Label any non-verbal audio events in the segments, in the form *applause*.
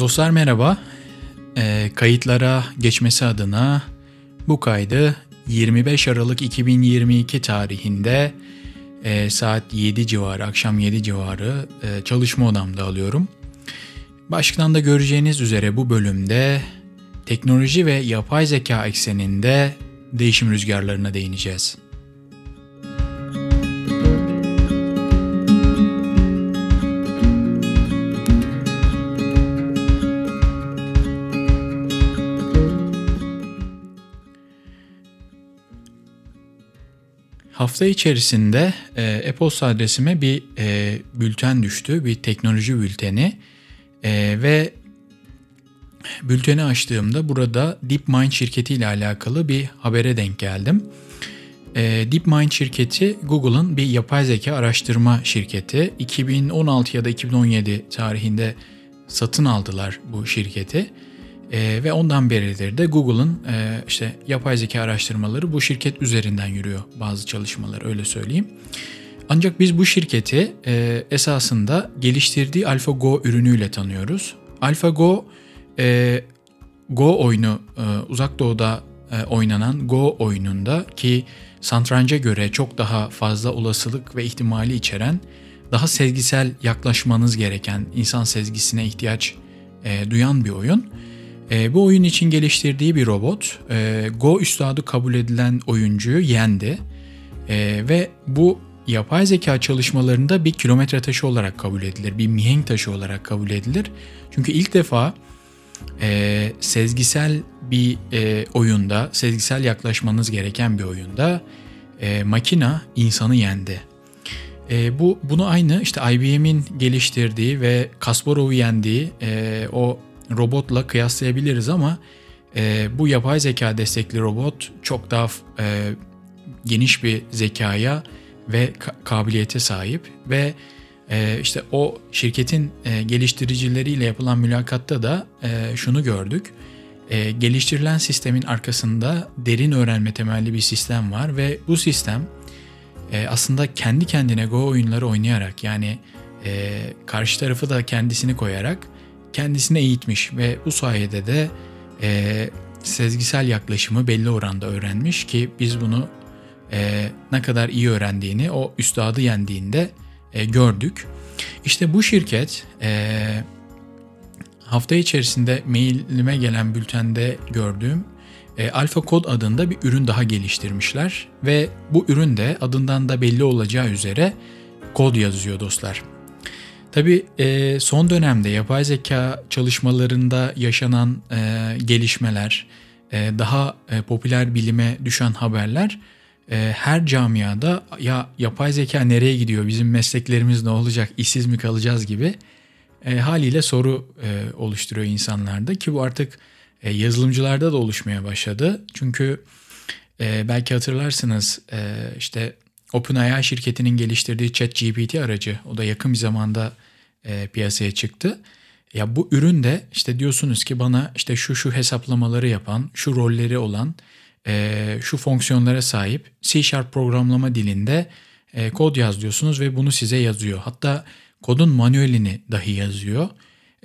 Dostlar merhaba. E, kayıtlara geçmesi adına bu kaydı 25 Aralık 2022 tarihinde e, saat 7 civarı, akşam 7 civarı e, çalışma odamda alıyorum. Başlıktan da göreceğiniz üzere bu bölümde teknoloji ve yapay zeka ekseninde değişim rüzgarlarına değineceğiz. Hafta içerisinde e, e-posta adresime bir e, bülten düştü, bir teknoloji bülteni e, ve bülteni açtığımda burada DeepMind şirketi ile alakalı bir habere denk geldim. E, DeepMind şirketi Google'ın bir yapay zeka araştırma şirketi. 2016 ya da 2017 tarihinde satın aldılar bu şirketi. E, ve ondan beridir de Google'ın e, işte yapay zeka araştırmaları bu şirket üzerinden yürüyor bazı çalışmalar öyle söyleyeyim. Ancak biz bu şirketi e, esasında geliştirdiği AlphaGo ürünüyle tanıyoruz. AlphaGo e, Go oyunu e, uzak doğuda e, oynanan Go oyununda ki santranca göre çok daha fazla olasılık ve ihtimali içeren daha sezgisel yaklaşmanız gereken insan sezgisine ihtiyaç e, duyan bir oyun. E, bu oyun için geliştirdiği bir robot e, Go üstadı kabul edilen oyuncuyu yendi e, ve bu yapay zeka çalışmalarında bir kilometre taşı olarak kabul edilir, bir mihenk taşı olarak kabul edilir. Çünkü ilk defa e, sezgisel bir e, oyunda, sezgisel yaklaşmanız gereken bir oyunda e, makina insanı yendi. E, bu bunu aynı işte IBM'in geliştirdiği ve Kasparov'u yendiği e, o robotla kıyaslayabiliriz ama e, bu yapay zeka destekli robot çok daha e, geniş bir zekaya ve ka- kabiliyete sahip ve e, işte o şirketin e, geliştiricileriyle yapılan mülakatta da e, şunu gördük. E, geliştirilen sistemin arkasında derin öğrenme temelli bir sistem var ve bu sistem e, aslında kendi kendine Go oyunları oynayarak yani e, karşı tarafı da kendisini koyarak kendisine eğitmiş ve bu sayede de e, sezgisel yaklaşımı belli oranda öğrenmiş ki biz bunu e, ne kadar iyi öğrendiğini o üstadı yendiğinde e, gördük. İşte bu şirket e, hafta içerisinde mailime gelen bültende gördüğüm e, Alpha Code adında bir ürün daha geliştirmişler ve bu ürün de adından da belli olacağı üzere kod yazıyor dostlar. Tabii e, son dönemde yapay zeka çalışmalarında yaşanan e, gelişmeler, e, daha e, popüler bilime düşen haberler e, her camiada ya yapay zeka nereye gidiyor, bizim mesleklerimiz ne olacak, işsiz mi kalacağız gibi e, haliyle soru e, oluşturuyor insanlarda ki bu artık e, yazılımcılarda da oluşmaya başladı. Çünkü e, belki hatırlarsınız e, işte OpenAI şirketinin geliştirdiği ChatGPT aracı o da yakın bir zamanda e, piyasaya çıktı. Ya bu ürün de işte diyorsunuz ki bana işte şu şu hesaplamaları yapan, şu rolleri olan, e, şu fonksiyonlara sahip C Sharp programlama dilinde e, kod yaz diyorsunuz ve bunu size yazıyor. Hatta kodun manuelini dahi yazıyor.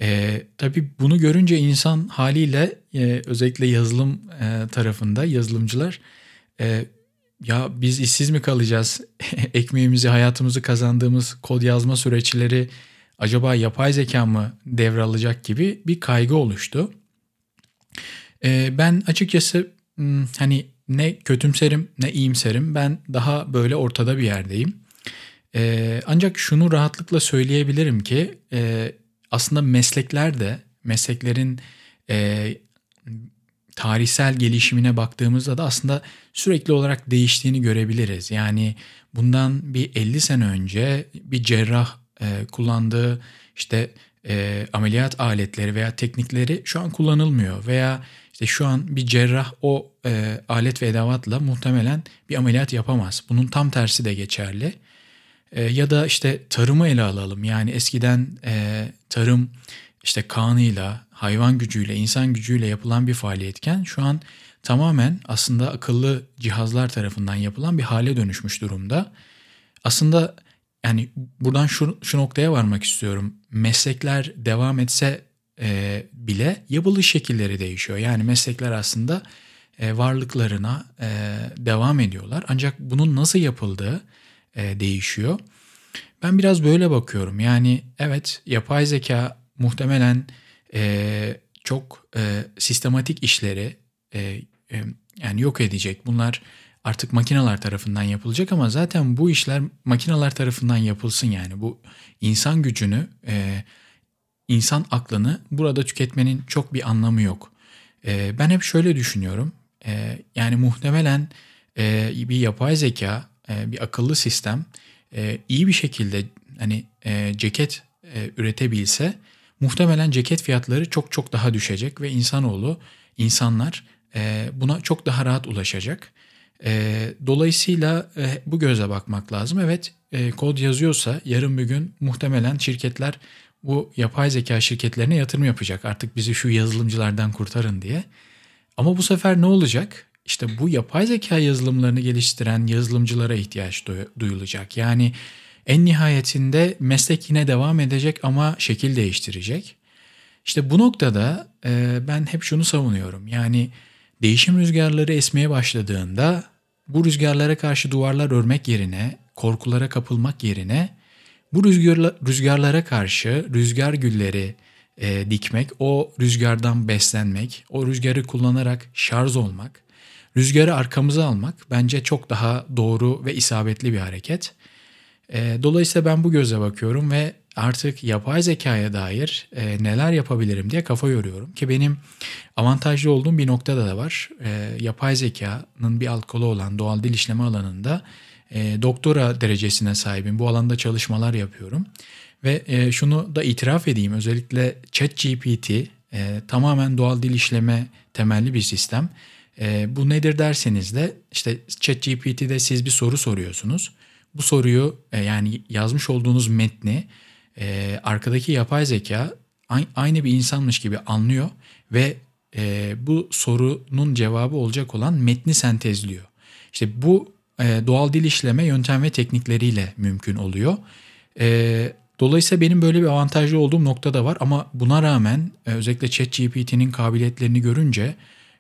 E, tabii bunu görünce insan haliyle e, özellikle yazılım e, tarafında yazılımcılar e, ya biz işsiz mi kalacağız? *laughs* Ekmeğimizi, hayatımızı kazandığımız kod yazma süreçleri acaba yapay zeka mı devralacak gibi bir kaygı oluştu. E, ben açıkçası hmm, hani ne kötümserim ne iyimserim ben daha böyle ortada bir yerdeyim. E, ancak şunu rahatlıkla söyleyebilirim ki e, aslında meslekler de mesleklerin e, tarihsel gelişimine baktığımızda da aslında sürekli olarak değiştiğini görebiliriz. Yani bundan bir 50 sene önce bir cerrah e, kullandığı işte e, ameliyat aletleri veya teknikleri şu an kullanılmıyor veya işte şu an bir cerrah o e, alet ve edevatla muhtemelen bir ameliyat yapamaz. Bunun tam tersi de geçerli. E, ya da işte tarımı ele alalım. Yani eskiden e, tarım işte kanıyla, hayvan gücüyle, insan gücüyle yapılan bir faaliyetken şu an tamamen aslında akıllı cihazlar tarafından yapılan bir hale dönüşmüş durumda. Aslında yani buradan şu, şu noktaya varmak istiyorum. Meslekler devam etse e, bile yapılış şekilleri değişiyor. Yani meslekler aslında e, varlıklarına e, devam ediyorlar. Ancak bunun nasıl yapıldığı e, değişiyor. Ben biraz böyle bakıyorum. Yani evet yapay zeka muhtemelen e, çok e, sistematik işleri e, e, yani yok edecek. Bunlar artık makineler tarafından yapılacak ama zaten bu işler makineler tarafından yapılsın yani. Bu insan gücünü, e, insan aklını burada tüketmenin çok bir anlamı yok. E, ben hep şöyle düşünüyorum. E, yani muhtemelen bir yapay zeka, bir akıllı sistem iyi bir şekilde hani ceket üretebilse muhtemelen ceket fiyatları çok çok daha düşecek ve insanoğlu, insanlar buna çok daha rahat ulaşacak. E, dolayısıyla e, bu göze bakmak lazım. Evet e, kod yazıyorsa yarın bir gün muhtemelen şirketler bu yapay zeka şirketlerine yatırım yapacak. Artık bizi şu yazılımcılardan kurtarın diye. Ama bu sefer ne olacak? İşte bu yapay zeka yazılımlarını geliştiren yazılımcılara ihtiyaç duyulacak. Yani en nihayetinde meslek yine devam edecek ama şekil değiştirecek. İşte bu noktada e, ben hep şunu savunuyorum. Yani değişim rüzgarları esmeye başladığında bu rüzgarlara karşı duvarlar örmek yerine, korkulara kapılmak yerine bu rüzgarla, rüzgarlara karşı rüzgar gülleri e, dikmek, o rüzgardan beslenmek, o rüzgarı kullanarak şarj olmak, rüzgarı arkamıza almak bence çok daha doğru ve isabetli bir hareket. E, dolayısıyla ben bu göze bakıyorum ve artık yapay zekaya dair e, neler yapabilirim diye kafa yoruyorum. Ki benim avantajlı olduğum bir noktada da var. E, yapay zekanın bir alt kolu olan doğal dil işleme alanında e, doktora derecesine sahibim. Bu alanda çalışmalar yapıyorum. Ve e, şunu da itiraf edeyim özellikle ChatGPT e, tamamen doğal dil işleme temelli bir sistem. E, bu nedir derseniz de işte ChatGPT'de siz bir soru soruyorsunuz. Bu soruyu e, yani yazmış olduğunuz metni e, arkadaki yapay zeka aynı bir insanmış gibi anlıyor ve e, bu sorunun cevabı olacak olan metni sentezliyor. İşte bu e, doğal dil işleme yöntem ve teknikleriyle mümkün oluyor. E, dolayısıyla benim böyle bir avantajlı olduğum nokta da var ama buna rağmen e, özellikle ChatGPT'nin kabiliyetlerini görünce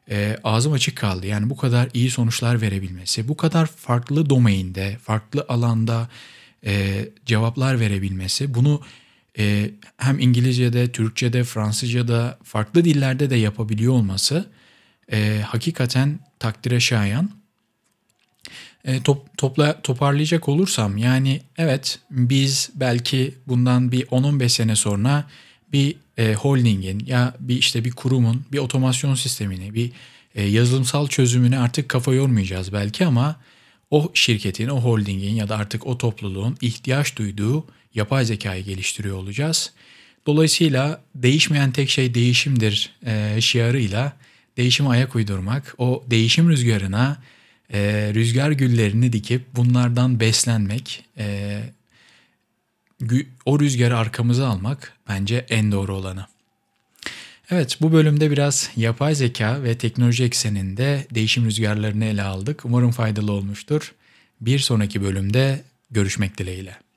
e, ağzım açık kaldı. Yani bu kadar iyi sonuçlar verebilmesi, bu kadar farklı domainde, farklı alanda e, cevaplar verebilmesi, bunu e, hem İngilizce'de, Türkçe'de, Fransızca'da, farklı dillerde de yapabiliyor olması e, hakikaten takdire şayan. E, top, topla, toparlayacak olursam yani evet biz belki bundan bir 10-15 sene sonra bir e, holdingin ya bir işte bir kurumun bir otomasyon sistemini bir e, yazılımsal çözümüne artık kafa yormayacağız belki ama o şirketin, o holdingin ya da artık o topluluğun ihtiyaç duyduğu yapay zekayı geliştiriyor olacağız. Dolayısıyla değişmeyen tek şey değişimdir e, şiarıyla değişime ayak uydurmak, o değişim rüzgarına e, rüzgar güllerini dikip bunlardan beslenmek, e, o rüzgarı arkamıza almak bence en doğru olanı. Evet bu bölümde biraz yapay zeka ve teknoloji ekseninde değişim rüzgarlarını ele aldık. Umarım faydalı olmuştur. Bir sonraki bölümde görüşmek dileğiyle.